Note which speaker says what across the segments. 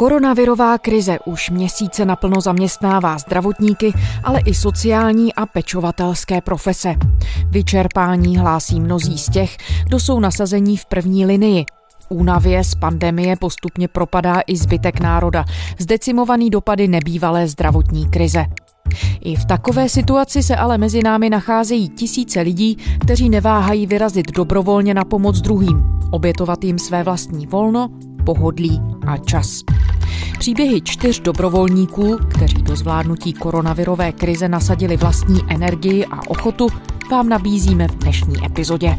Speaker 1: Koronavirová krize už měsíce naplno zaměstnává zdravotníky, ale i sociální a pečovatelské profese. Vyčerpání hlásí mnozí z těch, kdo jsou nasazení v první linii. Únavě z pandemie postupně propadá i zbytek národa, zdecimovaný dopady nebývalé zdravotní krize. I v takové situaci se ale mezi námi nacházejí tisíce lidí, kteří neváhají vyrazit dobrovolně na pomoc druhým, obětovat jim své vlastní volno, pohodlí a čas. Příběhy čtyř dobrovolníků, kteří do zvládnutí koronavirové krize nasadili vlastní energii a ochotu, vám nabízíme v dnešní epizodě.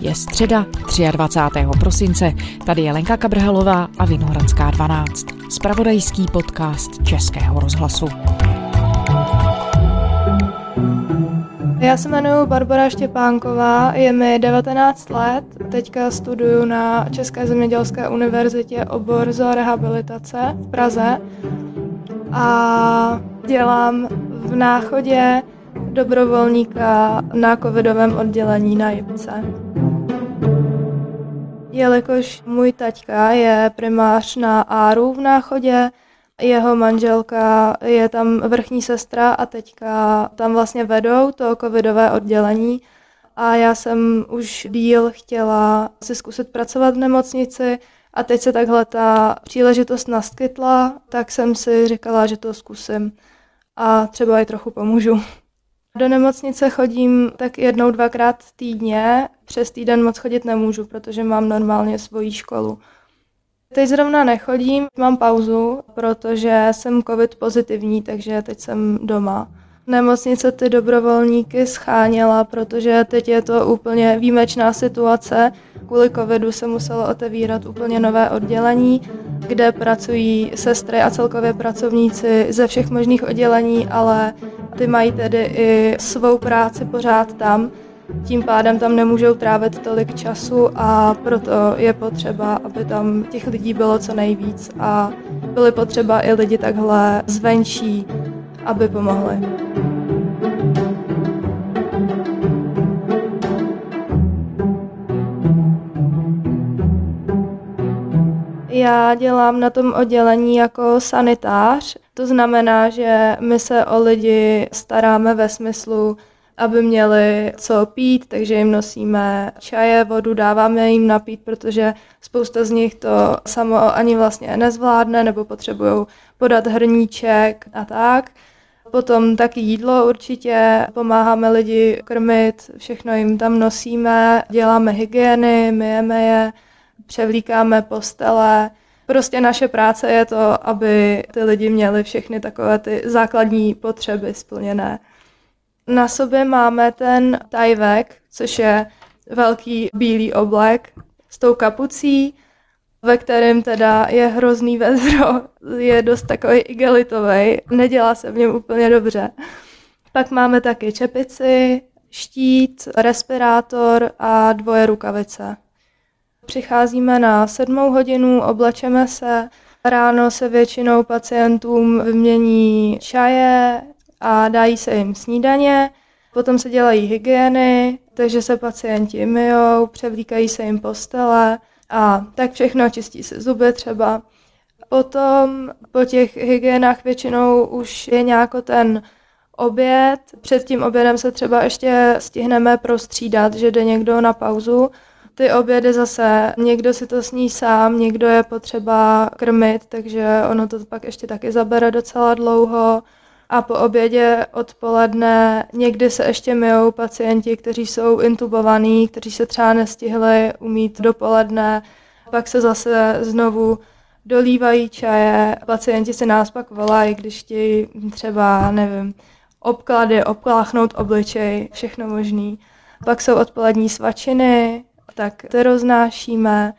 Speaker 1: Je středa 23. prosince, tady je Lenka Kabrhelová a Vinohradská 12, spravodajský podcast Českého rozhlasu.
Speaker 2: Já se jmenuji Barbara Štěpánková, je mi 19 let, teďka studuju na České zemědělské univerzitě obor zoorehabilitace v Praze a dělám v náchodě dobrovolníka na covidovém oddělení na Jipce. Jelikož můj taťka je primář na Áru v náchodě, jeho manželka je tam vrchní sestra a teďka tam vlastně vedou to covidové oddělení a já jsem už díl chtěla si zkusit pracovat v nemocnici a teď se takhle ta příležitost naskytla, tak jsem si říkala, že to zkusím a třeba i trochu pomůžu. Do nemocnice chodím tak jednou, dvakrát týdně. Přes týden moc chodit nemůžu, protože mám normálně svoji školu. Teď zrovna nechodím, mám pauzu, protože jsem covid pozitivní, takže teď jsem doma. Nemocnice ty dobrovolníky scháněla, protože teď je to úplně výjimečná situace. Kvůli covidu se muselo otevírat úplně nové oddělení, kde pracují sestry a celkově pracovníci ze všech možných oddělení, ale ty mají tedy i svou práci pořád tam, tím pádem tam nemůžou trávit tolik času a proto je potřeba, aby tam těch lidí bylo co nejvíc a byly potřeba i lidi takhle zvenčí, aby pomohli. Já dělám na tom oddělení jako sanitář, to znamená, že my se o lidi staráme ve smyslu, aby měli co pít, takže jim nosíme čaje, vodu, dáváme jim napít, protože spousta z nich to samo ani vlastně nezvládne nebo potřebují podat hrníček a tak. Potom taky jídlo určitě, pomáháme lidi krmit, všechno jim tam nosíme, děláme hygieny, myjeme je, převlíkáme postele. Prostě naše práce je to, aby ty lidi měli všechny takové ty základní potřeby splněné. Na sobě máme ten tajvek, což je velký bílý oblek s tou kapucí, ve kterém teda je hrozný vedro, je dost takový igelitový, nedělá se v něm úplně dobře. Pak máme taky čepici, štít, respirátor a dvoje rukavice. Přicházíme na sedmou hodinu, oblečeme se, ráno se většinou pacientům vymění čaje, a dají se jim snídaně, potom se dělají hygieny, takže se pacienti myjou, převlíkají se jim postele a tak všechno čistí se zuby třeba. Potom po těch hygienách většinou už je nějak ten oběd. Před tím obědem se třeba ještě stihneme prostřídat, že jde někdo na pauzu. Ty obědy zase, někdo si to sní sám, někdo je potřeba krmit, takže ono to pak ještě taky zabere docela dlouho a po obědě odpoledne někdy se ještě myjou pacienti, kteří jsou intubovaní, kteří se třeba nestihli umít dopoledne, pak se zase znovu dolívají čaje, pacienti si nás pak volají, když chtějí třeba, nevím, obklady, obkláchnout obličej, všechno možný. Pak jsou odpolední svačiny, tak ty roznášíme,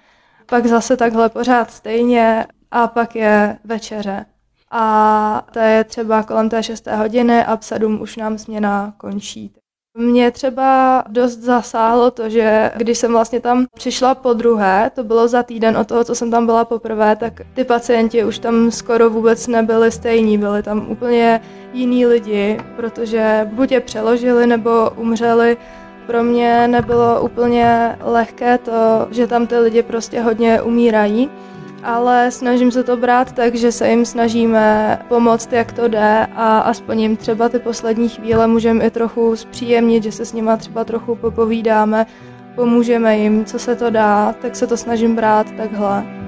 Speaker 2: pak zase takhle pořád stejně a pak je večeře a to je třeba kolem té 6. hodiny a v 7 už nám směna končí. Mě třeba dost zasáhlo to, že když jsem vlastně tam přišla po druhé, to bylo za týden od toho, co jsem tam byla poprvé, tak ty pacienti už tam skoro vůbec nebyli stejní, byli tam úplně jiní lidi, protože buď je přeložili nebo umřeli. Pro mě nebylo úplně lehké to, že tam ty lidi prostě hodně umírají ale snažím se to brát tak, že se jim snažíme pomoct, jak to jde a aspoň jim třeba ty poslední chvíle můžeme i trochu zpříjemnit, že se s nima třeba trochu popovídáme, pomůžeme jim, co se to dá, tak se to snažím brát takhle.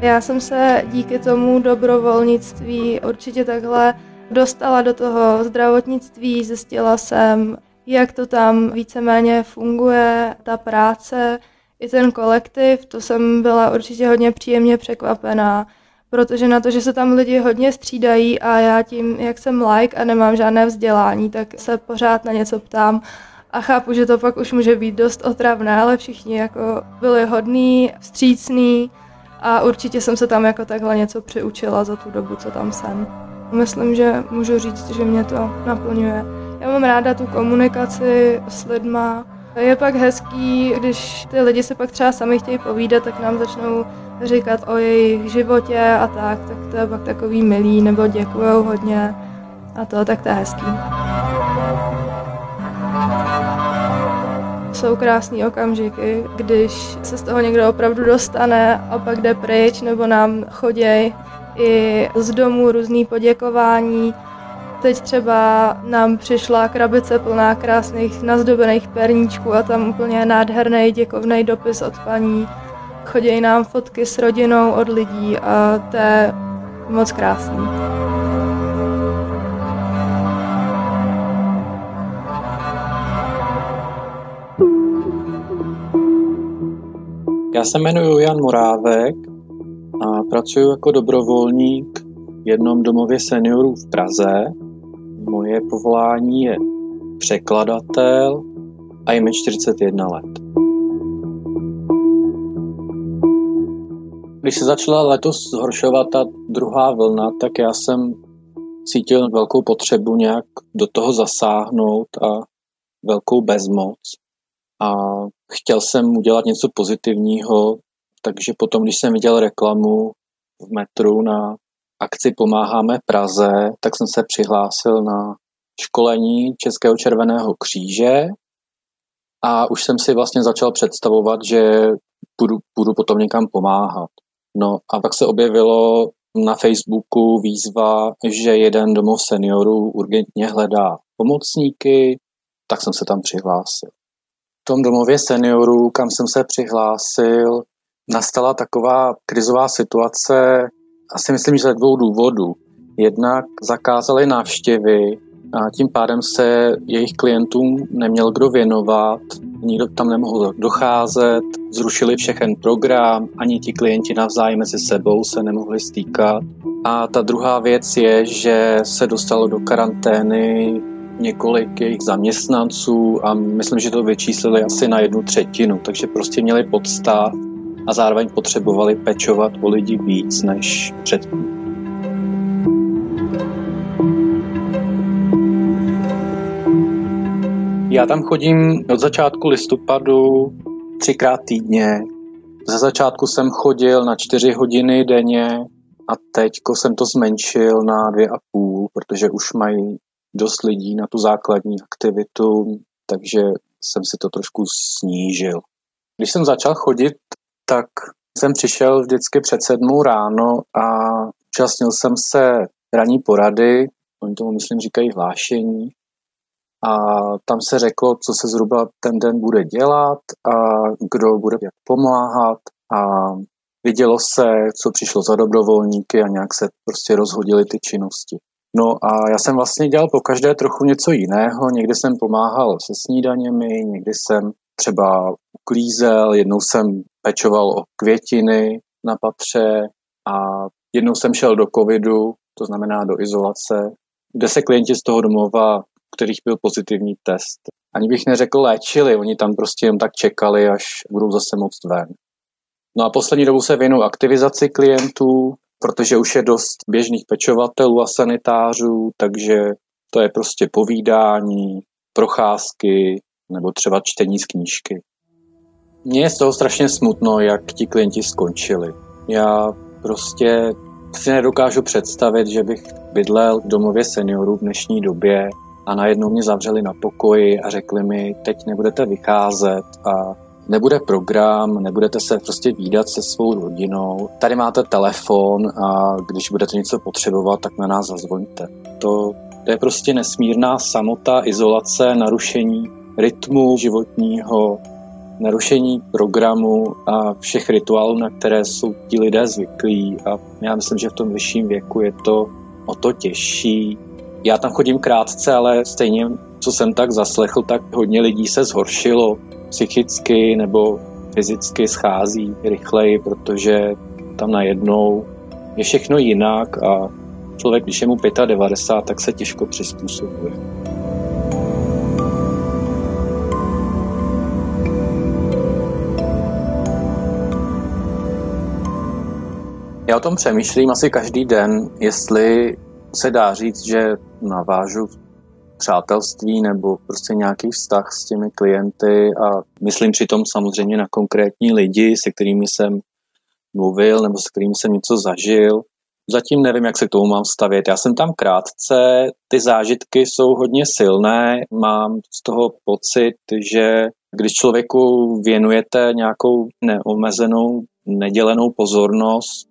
Speaker 2: Já jsem se díky tomu dobrovolnictví určitě takhle dostala do toho zdravotnictví, zjistila jsem, jak to tam víceméně funguje, ta práce, i ten kolektiv, to jsem byla určitě hodně příjemně překvapená, protože na to, že se tam lidi hodně střídají a já tím, jak jsem like a nemám žádné vzdělání, tak se pořád na něco ptám a chápu, že to pak už může být dost otravné, ale všichni jako byli hodní, vstřícní, a určitě jsem se tam jako takhle něco přiučila za tu dobu, co tam jsem. Myslím, že můžu říct, že mě to naplňuje. Já mám ráda tu komunikaci s lidma. Je pak hezký, když ty lidi se pak třeba sami chtějí povídat, tak nám začnou říkat o jejich životě a tak, tak to je pak takový milý, nebo děkujou hodně a to, tak to je hezký. Jsou krásné okamžiky, když se z toho někdo opravdu dostane a pak jde pryč, nebo nám chodí i z domu různý poděkování. Teď třeba nám přišla krabice plná krásných nazdobených perníčků a tam úplně nádherný děkovný dopis od paní. Chodí nám fotky s rodinou od lidí a to je moc krásný.
Speaker 3: Já se jmenuji Jan Morávek a pracuji jako dobrovolník v jednom domově seniorů v Praze. Moje povolání je překladatel a je mi 41 let. Když se začala letos zhoršovat ta druhá vlna, tak já jsem cítil velkou potřebu nějak do toho zasáhnout a velkou bezmoc a chtěl jsem udělat něco pozitivního, takže potom, když jsem viděl reklamu v metru na akci Pomáháme Praze, tak jsem se přihlásil na školení Českého červeného kříže a už jsem si vlastně začal představovat, že budu, budu potom někam pomáhat. No a pak se objevilo na Facebooku výzva, že jeden domov seniorů urgentně hledá pomocníky, tak jsem se tam přihlásil tom domově seniorů, kam jsem se přihlásil, nastala taková krizová situace, asi myslím, že ze dvou důvodů. Jednak zakázali návštěvy a tím pádem se jejich klientům neměl kdo věnovat, nikdo tam nemohl docházet, zrušili všechen program, ani ti klienti navzájem mezi sebou se nemohli stýkat. A ta druhá věc je, že se dostalo do karantény několik jejich zaměstnanců a myslím, že to vyčíslili asi na jednu třetinu, takže prostě měli podstav a zároveň potřebovali pečovat o lidi víc než předtím. Já tam chodím od začátku listopadu třikrát týdně. Ze začátku jsem chodil na čtyři hodiny denně a teďko jsem to zmenšil na dvě a půl, protože už mají dost lidí na tu základní aktivitu, takže jsem si to trošku snížil. Když jsem začal chodit, tak jsem přišel vždycky před sedmou ráno a účastnil jsem se ranní porady, oni tomu myslím říkají hlášení, a tam se řeklo, co se zhruba ten den bude dělat a kdo bude jak pomáhat a vidělo se, co přišlo za dobrovolníky a nějak se prostě rozhodily ty činnosti. No a já jsem vlastně dělal po každé trochu něco jiného. Někdy jsem pomáhal se snídaněmi, někdy jsem třeba uklízel, jednou jsem pečoval o květiny na patře a jednou jsem šel do covidu, to znamená do izolace, kde se klienti z toho domova, kterých byl pozitivní test, ani bych neřekl léčili, oni tam prostě jen tak čekali, až budou zase moc ven. No a poslední dobu se věnuju aktivizaci klientů, protože už je dost běžných pečovatelů a sanitářů, takže to je prostě povídání, procházky nebo třeba čtení z knížky. Mně je z toho strašně smutno, jak ti klienti skončili. Já prostě si nedokážu představit, že bych bydlel v domově seniorů v dnešní době a najednou mě zavřeli na pokoji a řekli mi, teď nebudete vycházet a nebude program, nebudete se prostě výdat se svou rodinou. Tady máte telefon a když budete něco potřebovat, tak na nás zazvoňte. To, to je prostě nesmírná samota, izolace, narušení rytmu životního, narušení programu a všech rituálů, na které jsou ti lidé zvyklí. A já myslím, že v tom vyšším věku je to o to těžší. Já tam chodím krátce, ale stejně, co jsem tak zaslechl, tak hodně lidí se zhoršilo psychicky nebo fyzicky schází rychleji, protože tam najednou je všechno jinak a člověk, když je mu 95, tak se těžko přizpůsobuje. Já o tom přemýšlím asi každý den, jestli se dá říct, že navážu přátelství nebo prostě nějaký vztah s těmi klienty a myslím přitom samozřejmě na konkrétní lidi, se kterými jsem mluvil nebo se kterými jsem něco zažil. Zatím nevím, jak se k tomu mám stavět. Já jsem tam krátce, ty zážitky jsou hodně silné, mám z toho pocit, že když člověku věnujete nějakou neomezenou, nedělenou pozornost,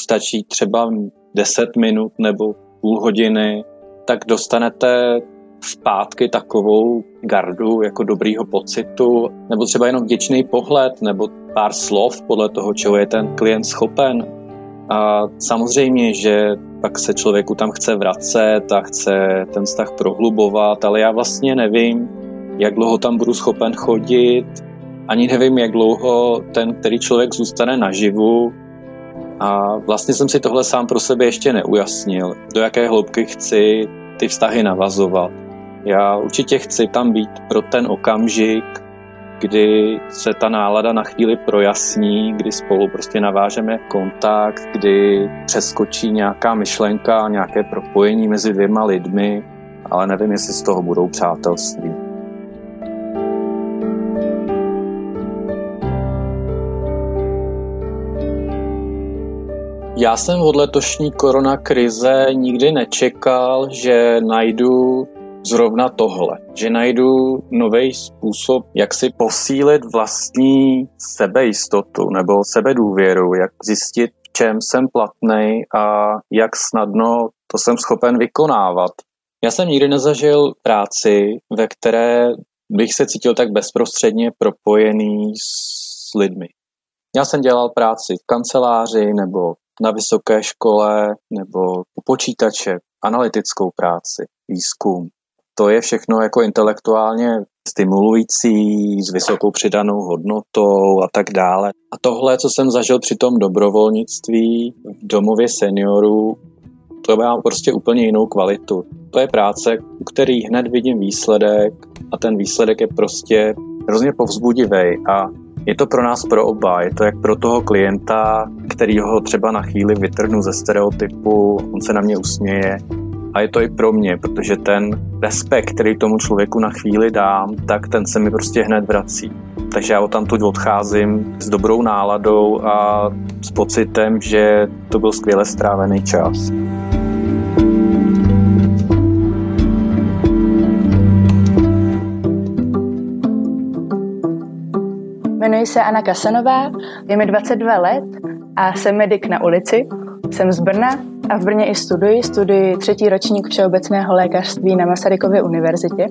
Speaker 3: stačí třeba 10 minut nebo půl hodiny, tak dostanete zpátky takovou gardu jako dobrýho pocitu, nebo třeba jenom vděčný pohled, nebo pár slov podle toho, čeho je ten klient schopen. A samozřejmě, že pak se člověku tam chce vracet a chce ten vztah prohlubovat, ale já vlastně nevím, jak dlouho tam budu schopen chodit, ani nevím, jak dlouho ten, který člověk zůstane naživu. A vlastně jsem si tohle sám pro sebe ještě neujasnil, do jaké hloubky chci ty vztahy navazovat. Já určitě chci tam být pro ten okamžik, kdy se ta nálada na chvíli projasní, kdy spolu prostě navážeme kontakt, kdy přeskočí nějaká myšlenka, nějaké propojení mezi dvěma lidmi, ale nevím, jestli z toho budou přátelství. Já jsem od letošní koronakrize nikdy nečekal, že najdu zrovna tohle, že najdu nový způsob, jak si posílit vlastní sebejistotu nebo sebedůvěru, jak zjistit, v čem jsem platný a jak snadno to jsem schopen vykonávat. Já jsem nikdy nezažil práci, ve které bych se cítil tak bezprostředně propojený s lidmi. Já jsem dělal práci v kanceláři nebo na vysoké škole nebo u počítače, analytickou práci, výzkum to je všechno jako intelektuálně stimulující, s vysokou přidanou hodnotou a tak dále. A tohle, co jsem zažil při tom dobrovolnictví v domově seniorů, to má prostě úplně jinou kvalitu. To je práce, u který hned vidím výsledek a ten výsledek je prostě hrozně povzbudivý a je to pro nás pro oba, je to jak pro toho klienta, který ho třeba na chvíli vytrhnu ze stereotypu, on se na mě usměje, a je to i pro mě, protože ten respekt, který tomu člověku na chvíli dám, tak ten se mi prostě hned vrací. Takže já tamtud odcházím s dobrou náladou a s pocitem, že to byl skvěle strávený čas.
Speaker 4: Jmenuji se Anna Kasanová, je mi 22 let a jsem medic na ulici. Jsem z Brna a v Brně i studuji. Studuji třetí ročník všeobecného lékařství na Masarykově univerzitě.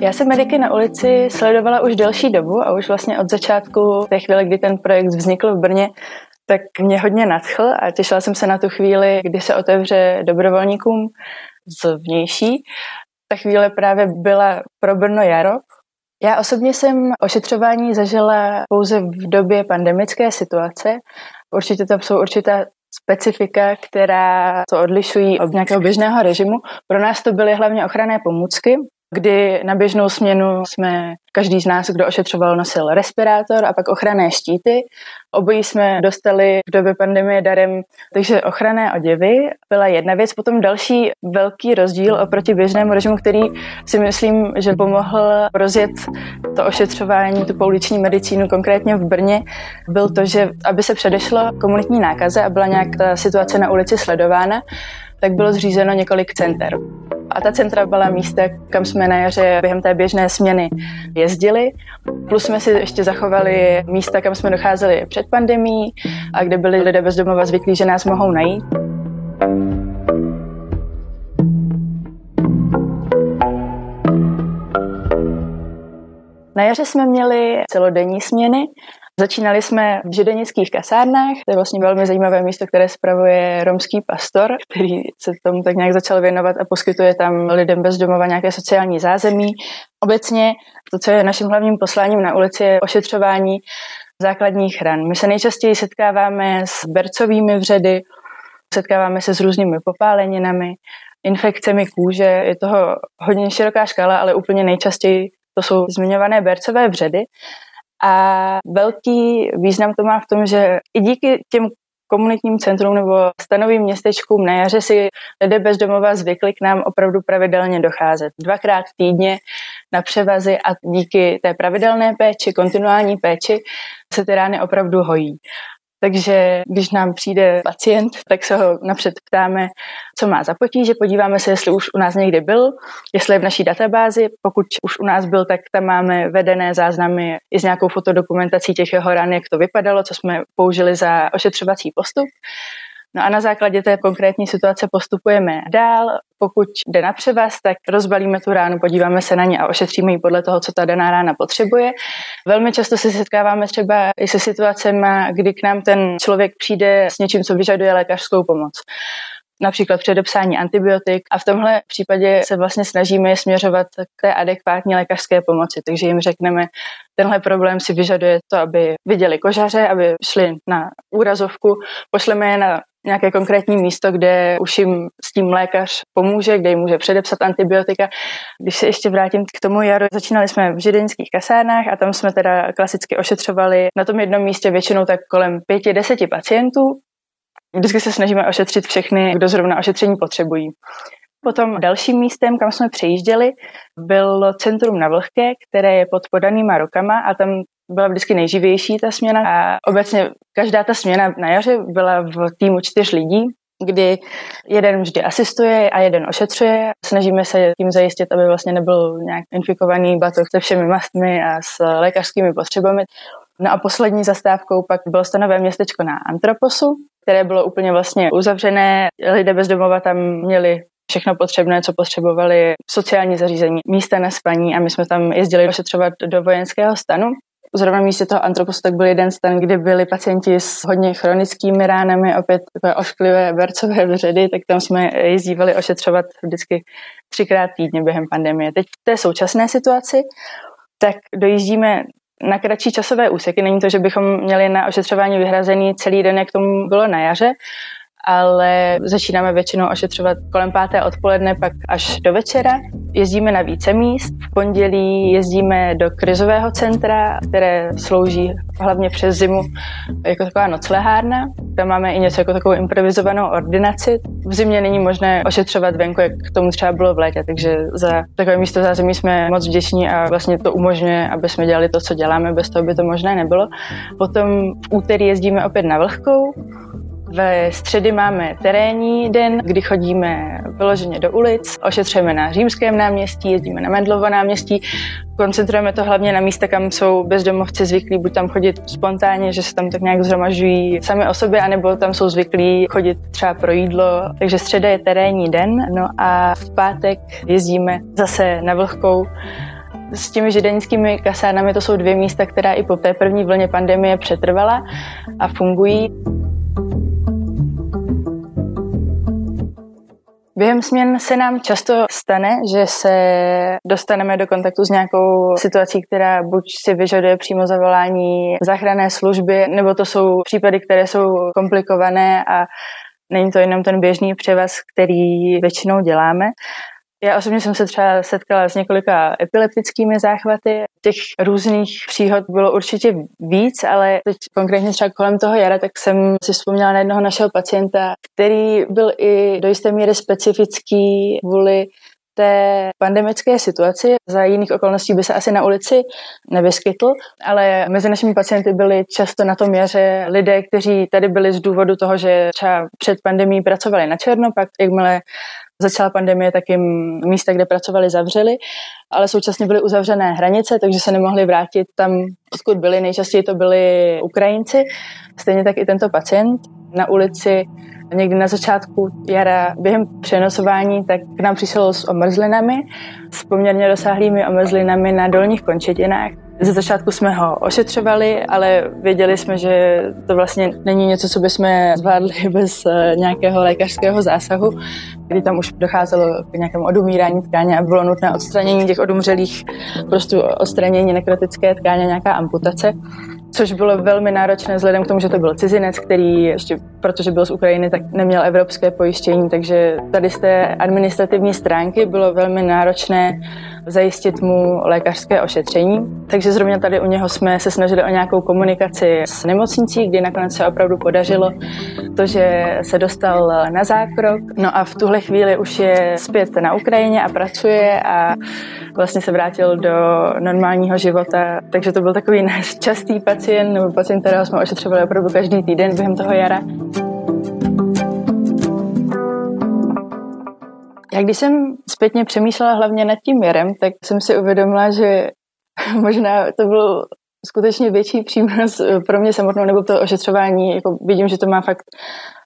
Speaker 4: Já jsem mediky na ulici sledovala už delší dobu a už vlastně od začátku té chvíle, kdy ten projekt vznikl v Brně, tak mě hodně nadchl a těšila jsem se na tu chvíli, kdy se otevře dobrovolníkům z vnější. Ta chvíle právě byla pro Brno jaro. Já osobně jsem ošetřování zažila pouze v době pandemické situace Určitě tam jsou určitá specifika, která to odlišují od nějakého běžného režimu. Pro nás to byly hlavně ochranné pomůcky. Kdy na běžnou směnu jsme každý z nás, kdo ošetřoval, nosil respirátor a pak ochranné štíty. Obojí jsme dostali v době pandemie darem, takže ochranné oděvy byla jedna věc. Potom další velký rozdíl oproti běžnému režimu, který si myslím, že pomohl rozjet to ošetřování, tu pouliční medicínu, konkrétně v Brně, byl to, že aby se předešlo komunitní nákaze a byla nějak ta situace na ulici sledována, tak bylo zřízeno několik center. A ta centra byla místa, kam jsme na jaře během té běžné směny jezdili. Plus jsme si ještě zachovali místa, kam jsme docházeli před pandemí a kde byli lidé bezdomova zvyklí, že nás mohou najít. Na jaře jsme měli celodenní směny, Začínali jsme v židenických kasárnách, to je vlastně velmi zajímavé místo, které spravuje romský pastor, který se tomu tak nějak začal věnovat a poskytuje tam lidem bez domova nějaké sociální zázemí. Obecně to, co je naším hlavním posláním na ulici, je ošetřování základních ran. My se nejčastěji setkáváme s bercovými vředy, setkáváme se s různými popáleninami, infekcemi kůže, je toho hodně široká škála, ale úplně nejčastěji to jsou zmiňované bercové vředy. A velký význam to má v tom, že i díky těm komunitním centrum nebo stanovým městečkům na jaře si lidé bezdomova zvykli k nám opravdu pravidelně docházet. Dvakrát týdně na převazy a díky té pravidelné péči, kontinuální péči se ty rány opravdu hojí. Takže když nám přijde pacient, tak se ho napřed ptáme, co má za potíže, podíváme se, jestli už u nás někdy byl, jestli je v naší databázi. Pokud už u nás byl, tak tam máme vedené záznamy i s nějakou fotodokumentací těch jeho ran, jak to vypadalo, co jsme použili za ošetřovací postup. No a na základě té konkrétní situace postupujeme dál. Pokud jde na převaz, tak rozbalíme tu ránu, podíváme se na ně a ošetříme ji podle toho, co ta daná rána potřebuje. Velmi často se setkáváme třeba i se situacemi, kdy k nám ten člověk přijde s něčím, co vyžaduje lékařskou pomoc například předepsání antibiotik a v tomhle případě se vlastně snažíme je směřovat k té adekvátní lékařské pomoci. Takže jim řekneme, tenhle problém si vyžaduje to, aby viděli kožaře, aby šli na úrazovku, pošleme je na nějaké konkrétní místo, kde už jim s tím lékař pomůže, kde jim může předepsat antibiotika. Když se ještě vrátím k tomu jaru, začínali jsme v žideňských kasárnách a tam jsme teda klasicky ošetřovali na tom jednom místě většinou tak kolem pěti, deseti pacientů. Vždycky se snažíme ošetřit všechny, kdo zrovna ošetření potřebují. Potom dalším místem, kam jsme přejížděli, bylo centrum na Vlhké, které je pod podanýma rokama a tam byla vždycky nejživější ta směna a obecně každá ta směna na jaře byla v týmu čtyř lidí, kdy jeden vždy asistuje a jeden ošetřuje. Snažíme se tím zajistit, aby vlastně nebyl nějak infikovaný batoh se všemi mastmi a s lékařskými potřebami. No a poslední zastávkou pak bylo stanové městečko na Antroposu, které bylo úplně vlastně uzavřené. Lidé bez domova tam měli všechno potřebné, co potřebovali, sociální zařízení, místa na spaní a my jsme tam jezdili ošetřovat do vojenského stanu. Zrovna místě toho antroposu tak byl jeden stan, kde byli pacienti s hodně chronickými ránami, opět takové ošklivé bercové vředy, tak tam jsme jezdívali ošetřovat vždycky třikrát týdně během pandemie. Teď v té současné situaci tak dojíždíme na kratší časové úseky. Není to, že bychom měli na ošetřování vyhrazený celý den, jak tomu bylo na jaře, ale začínáme většinou ošetřovat kolem páté odpoledne, pak až do večera. Jezdíme na více míst. V pondělí jezdíme do krizového centra, které slouží hlavně přes zimu jako taková noclehárna. Tam máme i něco jako takovou improvizovanou ordinaci. V zimě není možné ošetřovat venku, jak k tomu třeba bylo v létě, takže za takové místo zázemí jsme moc vděční a vlastně to umožňuje, aby jsme dělali to, co děláme, bez toho by to možné nebylo. Potom v úterý jezdíme opět na Vlhkou, ve středy máme terénní den, kdy chodíme vyloženě do ulic, ošetřujeme na Římském náměstí, jezdíme na Mendlovo náměstí, koncentrujeme to hlavně na místa, kam jsou bezdomovci zvyklí buď tam chodit spontánně, že se tam tak nějak zhromažují sami o sobě, anebo tam jsou zvyklí chodit třeba pro jídlo. Takže středa je terénní den, no a v pátek jezdíme zase na Vlhkou s těmi žideňskými kasárnami to jsou dvě místa, která i po té první vlně pandemie přetrvala a fungují. Během směn se nám často stane, že se dostaneme do kontaktu s nějakou situací, která buď si vyžaduje přímo zavolání záchranné služby, nebo to jsou případy, které jsou komplikované a není to jenom ten běžný převaz, který většinou děláme. Já osobně jsem se třeba setkala s několika epileptickými záchvaty. Těch různých příhod bylo určitě víc, ale teď konkrétně třeba kolem toho jara, tak jsem si vzpomněla na jednoho našeho pacienta, který byl i do jisté míry specifický kvůli té pandemické situaci. Za jiných okolností by se asi na ulici nevyskytl, ale mezi našimi pacienty byli často na tom jaře lidé, kteří tady byli z důvodu toho, že třeba před pandemí pracovali na černo, pak jakmile začala pandemie, tak jim místa, kde pracovali, zavřeli, ale současně byly uzavřené hranice, takže se nemohli vrátit tam, odkud byli. Nejčastěji to byli Ukrajinci, stejně tak i tento pacient na ulici někdy na začátku jara během přenosování, tak k nám přišel s omrzlinami, s poměrně rozsáhlými omrzlinami na dolních končetinách. Ze začátku jsme ho ošetřovali, ale věděli jsme, že to vlastně není něco, co bychom zvládli bez eh, nějakého lékařského zásahu, kdy tam už docházelo k nějakému odumírání tkáně a bylo nutné odstranění těch odumřelých, prostě odstranění nekrotické tkáně, nějaká amputace což bylo velmi náročné vzhledem k tomu, že to byl cizinec, který ještě, protože byl z Ukrajiny, tak neměl evropské pojištění, takže tady z té administrativní stránky bylo velmi náročné zajistit mu lékařské ošetření. Takže zrovna tady u něho jsme se snažili o nějakou komunikaci s nemocnicí, kdy nakonec se opravdu podařilo to, že se dostal na zákrok. No a v tuhle chvíli už je zpět na Ukrajině a pracuje a vlastně se vrátil do normálního života. Takže to byl takový náš častý pacient, nebo pacient, kterého jsme ošetřovali opravdu každý týden během toho jara. Já když jsem zpětně přemýšlela hlavně nad tím jarem, tak jsem si uvědomila, že možná to byl skutečně větší přínos pro mě samotnou nebo to ošetřování. Jako vidím, že to má fakt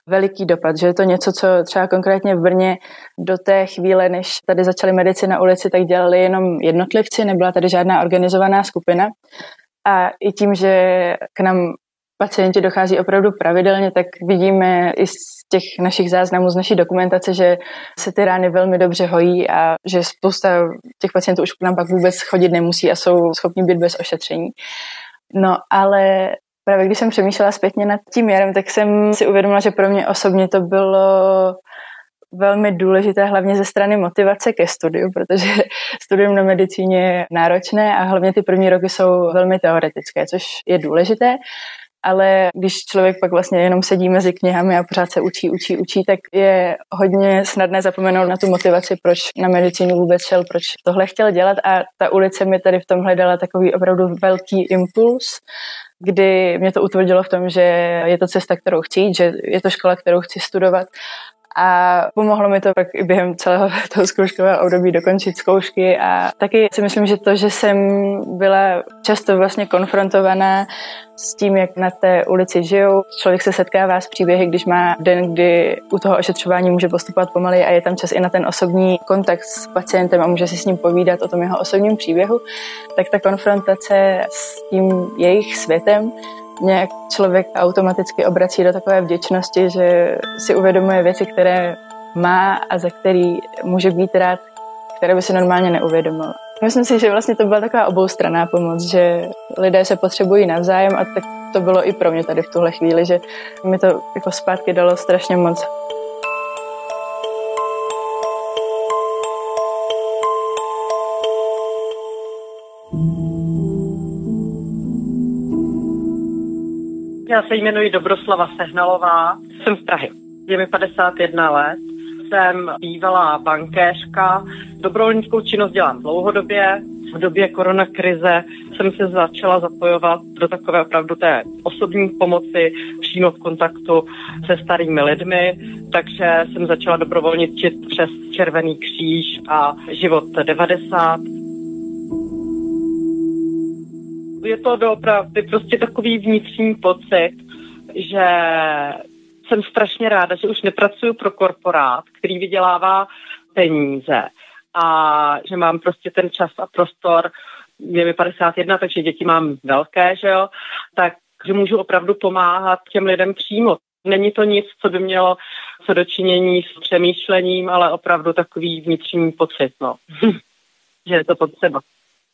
Speaker 4: veliký dopad, že je to něco, co třeba konkrétně v Brně do té chvíle, než tady začaly medici na ulici, tak dělali jenom jednotlivci, nebyla tady žádná organizovaná skupina. A i tím, že k nám pacienti dochází opravdu pravidelně, tak vidíme i z těch našich záznamů, z naší dokumentace, že se ty rány velmi dobře hojí a že spousta těch pacientů už k nám pak vůbec chodit nemusí a jsou schopni být bez ošetření. No ale právě když jsem přemýšlela zpětně nad tím jarem, tak jsem si uvědomila, že pro mě osobně to bylo velmi důležité, hlavně ze strany motivace ke studiu, protože studium na medicíně je náročné a hlavně ty první roky jsou velmi teoretické, což je důležité. Ale když člověk pak vlastně jenom sedí mezi knihami a pořád se učí, učí, učí, tak je hodně snadné zapomenout na tu motivaci, proč na medicínu vůbec šel, proč tohle chtěl dělat. A ta ulice mi tady v tomhle dala takový opravdu velký impuls, kdy mě to utvrdilo v tom, že je to cesta, kterou chci že je to škola, kterou chci studovat a pomohlo mi to pak i během celého toho zkouškového období dokončit zkoušky a taky si myslím, že to, že jsem byla často vlastně konfrontovaná s tím, jak na té ulici žijou. Člověk se setkává s příběhy, když má den, kdy u toho ošetřování může postupovat pomalej a je tam čas i na ten osobní kontakt s pacientem a může si s ním povídat o tom jeho osobním příběhu, tak ta konfrontace s tím jejich světem nějak člověk automaticky obrací do takové vděčnosti, že si uvědomuje věci, které má a za který může být rád, které by si normálně neuvědomil. Myslím si, že vlastně to byla taková oboustranná pomoc, že lidé se potřebují navzájem a tak to bylo i pro mě tady v tuhle chvíli, že mi to jako zpátky dalo strašně moc.
Speaker 5: Já se jmenuji Dobroslava Sehnalová, jsem z Prahy. Je mi 51 let, jsem bývalá bankéřka, dobrovolnickou činnost dělám dlouhodobě. V době koronakrize jsem se začala zapojovat do takové opravdu té osobní pomoci, přímo v kontaktu se starými lidmi, takže jsem začala dobrovolničit přes Červený kříž a Život 90 je to doopravdy prostě takový vnitřní pocit, že jsem strašně ráda, že už nepracuju pro korporát, který vydělává peníze a že mám prostě ten čas a prostor, je mi 51, takže děti mám velké, že jo, tak že můžu opravdu pomáhat těm lidem přímo. Není to nic, co by mělo co dočinění s přemýšlením, ale opravdu takový vnitřní pocit, no. že je to potřeba.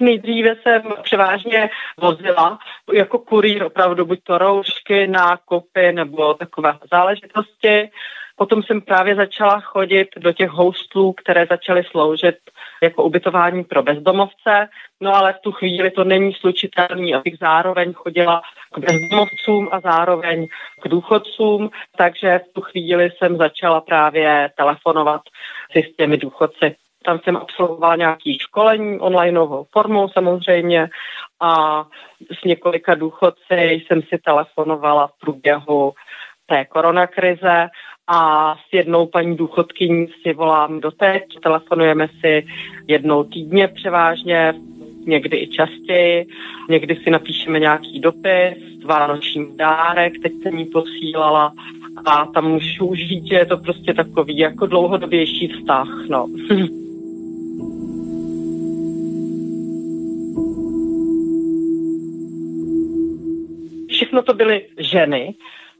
Speaker 5: Nejdříve jsem převážně vozila jako kurýr opravdu buď to roušky, nákupy nebo takové záležitosti. Potom jsem právě začala chodit do těch hostlů, které začaly sloužit jako ubytování pro bezdomovce, no ale v tu chvíli to není slučitelný, abych zároveň chodila k bezdomovcům a zároveň k důchodcům, takže v tu chvíli jsem začala právě telefonovat si s těmi důchodci. Tam jsem absolvovala nějaké školení onlineovou formou samozřejmě a s několika důchodci jsem si telefonovala v průběhu té koronakrize a s jednou paní důchodkyní si volám doteď, telefonujeme si jednou týdně převážně, někdy i častěji, někdy si napíšeme nějaký dopis, vánoční dárek, teď jsem jí posílala a tam můžu už říct, že je to prostě takový jako dlouhodobější vztah, no. Všechno to byly ženy,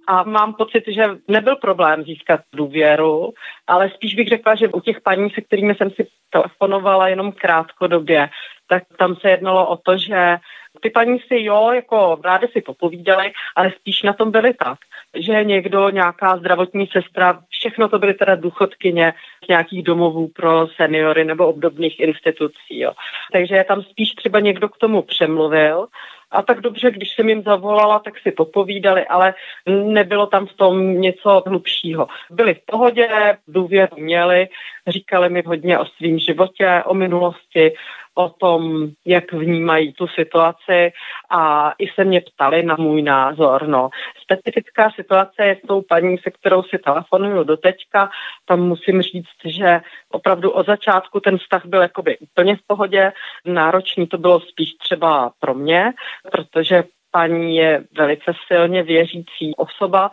Speaker 5: a mám pocit, že nebyl problém získat důvěru, ale spíš bych řekla, že u těch paní, se kterými jsem si telefonovala jenom krátkodobě, tak tam se jednalo o to, že ty paní si jo, jako rádi si popovídali, ale spíš na tom byly tak, že někdo, nějaká zdravotní sestra, všechno to byly teda důchodkyně z nějakých domovů pro seniory nebo obdobných institucí. Jo. Takže tam spíš třeba někdo k tomu přemluvil a tak dobře, když jsem jim zavolala, tak si popovídali, ale nebylo tam v tom něco hlubšího. Byli v pohodě, důvěru měli, říkali mi hodně o svém životě, o minulosti, o tom, jak vnímají tu situaci a i se mě ptali na můj názor. No. Specifická situace je s tou paní, se kterou si telefonuju do teďka. Tam musím říct, že opravdu od začátku ten vztah byl jakoby úplně v pohodě. Náročný to bylo spíš třeba pro mě, protože paní je velice silně věřící osoba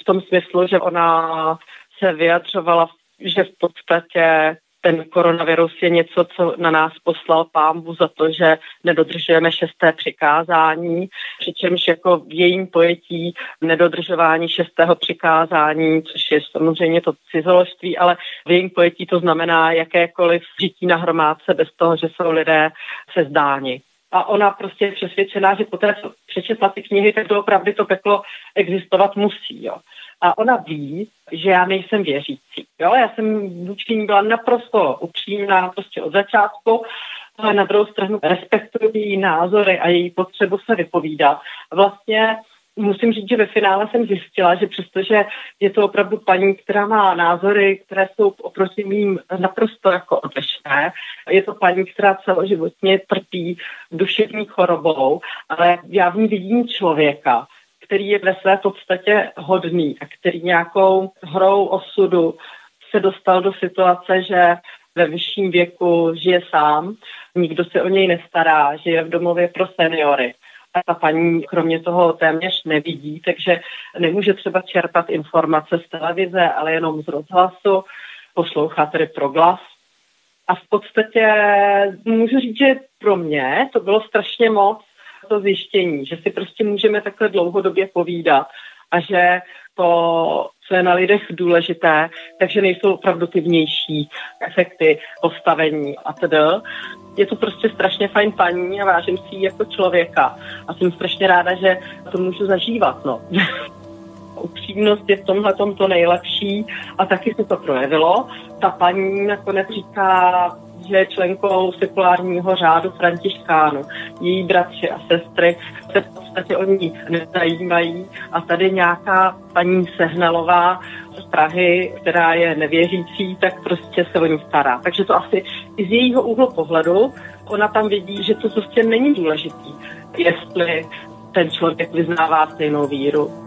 Speaker 5: v tom smyslu, že ona se vyjadřovala, že v podstatě ten koronavirus je něco, co na nás poslal pámbu za to, že nedodržujeme šesté přikázání, přičemž jako v jejím pojetí nedodržování šestého přikázání, což je samozřejmě to cizoložství, ale v jejím pojetí to znamená jakékoliv žití na hromádce bez toho, že jsou lidé se zdáni a ona prostě je přesvědčená, že poté, co přečetla ty knihy, tak doopravdy to peklo existovat musí. Jo. A ona ví, že já nejsem věřící. Jo? Já jsem vůči ní byla naprosto upřímná prostě od začátku, ale na druhou stranu respektuji její názory a její potřebu se vypovídat. Vlastně musím říct, že ve finále jsem zjistila, že přestože je to opravdu paní, která má názory, které jsou oproti mým naprosto jako odlišné, je to paní, která celoživotně trpí duševní chorobou, ale já v ní vidím člověka, který je ve své podstatě hodný a který nějakou hrou osudu se dostal do situace, že ve vyšším věku žije sám, nikdo se o něj nestará, žije v domově pro seniory. A ta paní kromě toho téměř nevidí, takže nemůže třeba čerpat informace z televize, ale jenom z rozhlasu, poslouchá tedy proglas. A v podstatě můžu říct, že pro mě to bylo strašně moc to zjištění, že si prostě můžeme takhle dlouhodobě povídat a že to, co je na lidech důležité, takže nejsou opravdu ty vnější efekty, postavení a. Je to prostě strašně fajn paní a vážím si ji jako člověka a jsem strašně ráda, že to můžu zažívat. No. Upřímnost je v tomhle to nejlepší a taky se to projevilo. Ta paní nakonec říká, je členkou sekulárního řádu Františkánu. Její bratři a sestry se v podstatě o ní nezajímají a tady nějaká paní Sehnalová z Prahy, která je nevěřící, tak prostě se o ní stará. Takže to asi i z jejího úhlu pohledu ona tam vidí, že to prostě není důležitý, jestli ten člověk vyznává stejnou víru.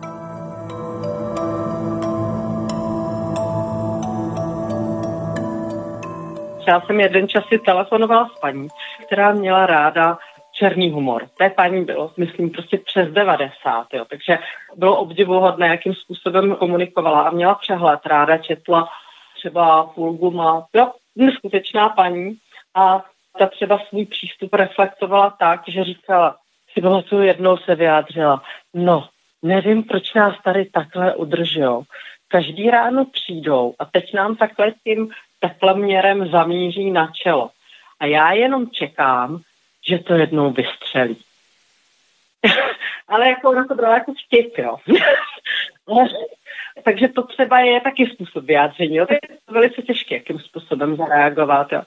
Speaker 5: Já jsem jeden čas si telefonovala s paní, která měla ráda černý humor. Té paní bylo, myslím, prostě přes 90, jo. takže bylo obdivuhodné, jakým způsobem komunikovala a měla přehled, ráda četla třeba Fulguma, jo, neskutečná paní a ta třeba svůj přístup reflektovala tak, že říkala, si tu jednou se vyjádřila, no, nevím, proč nás tady takhle udržujou. Každý ráno přijdou a teď nám takhle tím teploměrem zamíří na čelo. A já jenom čekám, že to jednou vystřelí. Ale jako ona to brala jako vtip, jo. Takže to třeba je taky způsob vyjádření. Jo. To je velice těžké, jakým způsobem zareagovat. Jo.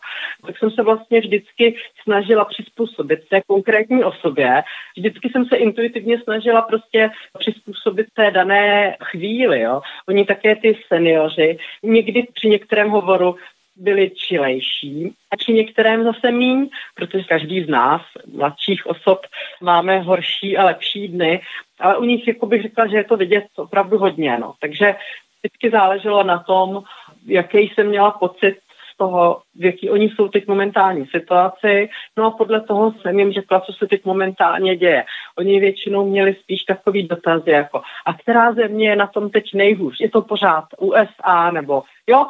Speaker 5: Tak jsem se vlastně vždycky snažila přizpůsobit té konkrétní osobě. Vždycky jsem se intuitivně snažila prostě přizpůsobit té dané chvíli. Jo. Oni také ty seniori někdy při některém hovoru byli čilejší a při některém zase míň, protože každý z nás, mladších osob, máme horší a lepší dny, ale u nich jako bych řekla, že je to vidět opravdu hodně. No. Takže vždycky záleželo na tom, jaký jsem měla pocit z toho, v jaký oni jsou teď momentální situaci. No a podle toho jsem jim řekla, co se teď momentálně děje. Oni většinou měli spíš takový dotazy jako, a která země je na tom teď nejhůř? Je to pořád USA nebo jo?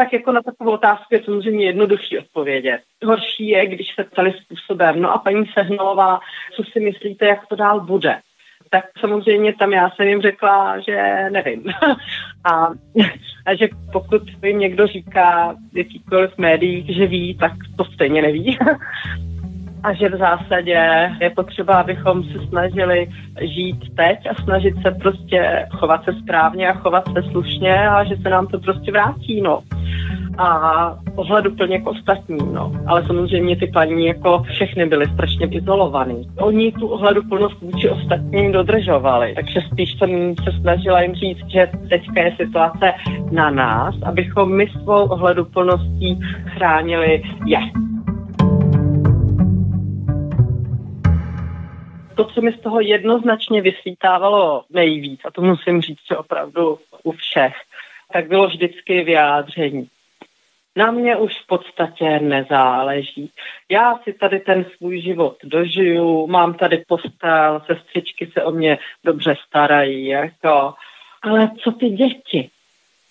Speaker 5: Tak jako na takovou otázku je samozřejmě jednodušší odpovědět. Horší je, když se ptali způsobem, no a paní Sehnalová, co si myslíte, jak to dál bude? Tak samozřejmě tam já jsem jim řekla, že nevím. a, a že pokud jim někdo říká jakýkoliv médií, že ví, tak to stejně neví. a že v zásadě je potřeba, abychom se snažili žít teď a snažit se prostě chovat se správně a chovat se slušně a že se nám to prostě vrátí, no a plně k ostatním. No. Ale samozřejmě ty paní jako všechny byly strašně izolovaný. Oni tu plnost vůči ostatním dodržovali, takže spíš jsem se snažila jim říct, že teďka je situace na nás, abychom my svou plností chránili je. to, co mi z toho jednoznačně vysvítávalo nejvíc, a to musím říct, že opravdu u všech, tak bylo vždycky vyjádření. Na mě už v podstatě nezáleží. Já si tady ten svůj život dožiju, mám tady postel, sestřičky se o mě dobře starají, jako. Ale co ty děti?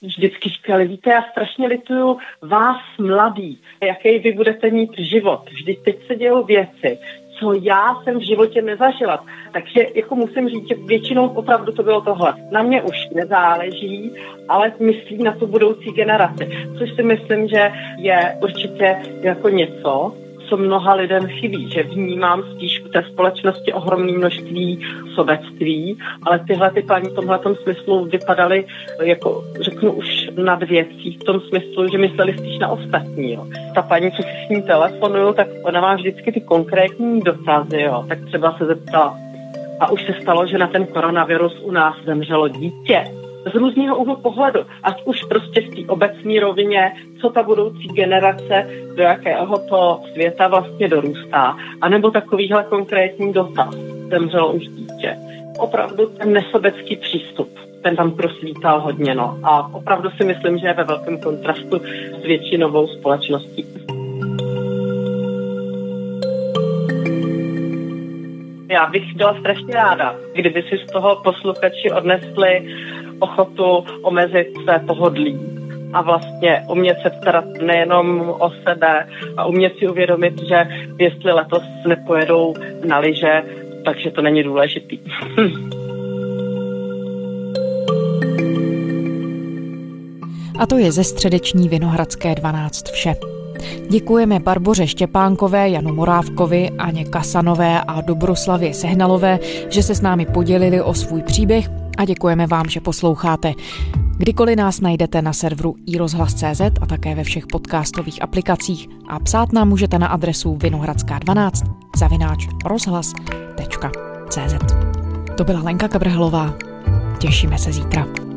Speaker 5: Vždycky říkali, víte, já strašně lituju vás mladý, jaký vy budete mít život. Vždyť teď se dějou věci, co já jsem v životě nezažila. Takže jako musím říct, že většinou opravdu to bylo tohle. Na mě už nezáleží, ale myslí na tu budoucí generaci, což si myslím, že je určitě jako něco, co mnoha lidem chybí, že vnímám spíš v té společnosti ohromné množství sobectví, ale tyhle ty paní v tomhle smyslu vypadaly, jako řeknu už nad věcí, v tom smyslu, že mysleli spíš na ostatní. Jo. Ta paní, co si s ní telefonuju, tak ona má vždycky ty konkrétní dotazy, jo. tak třeba se zeptala, a už se stalo, že na ten koronavirus u nás zemřelo dítě z různého úhlu pohledu. Ať už prostě v té obecní rovině, co ta budoucí generace, do jakého to světa vlastně dorůstá, anebo takovýhle konkrétní dotaz. Zemřelo už dítě. Opravdu ten nesobecký přístup, ten tam prosvítal hodně. No. A opravdu si myslím, že je ve velkém kontrastu s většinovou společností. Já bych byla strašně ráda, kdyby si z toho posluchači odnesli ochotu omezit své pohodlí a vlastně umět se starat nejenom o sebe a umět si uvědomit, že jestli letos nepojedou na liže, takže to není důležitý.
Speaker 1: A to je ze středeční Vinohradské 12 vše. Děkujeme Barboře Štěpánkové, Janu Morávkovi, Aně Kasanové a Dobroslavě Sehnalové, že se s námi podělili o svůj příběh a děkujeme vám, že posloucháte. Kdykoliv nás najdete na serveru iRozhlas.cz a také ve všech podcastových aplikacích a psát nám můžete na adresu vinohradská12 zavináč rozhlas.cz To byla Lenka Kabrhelová. Těšíme se zítra.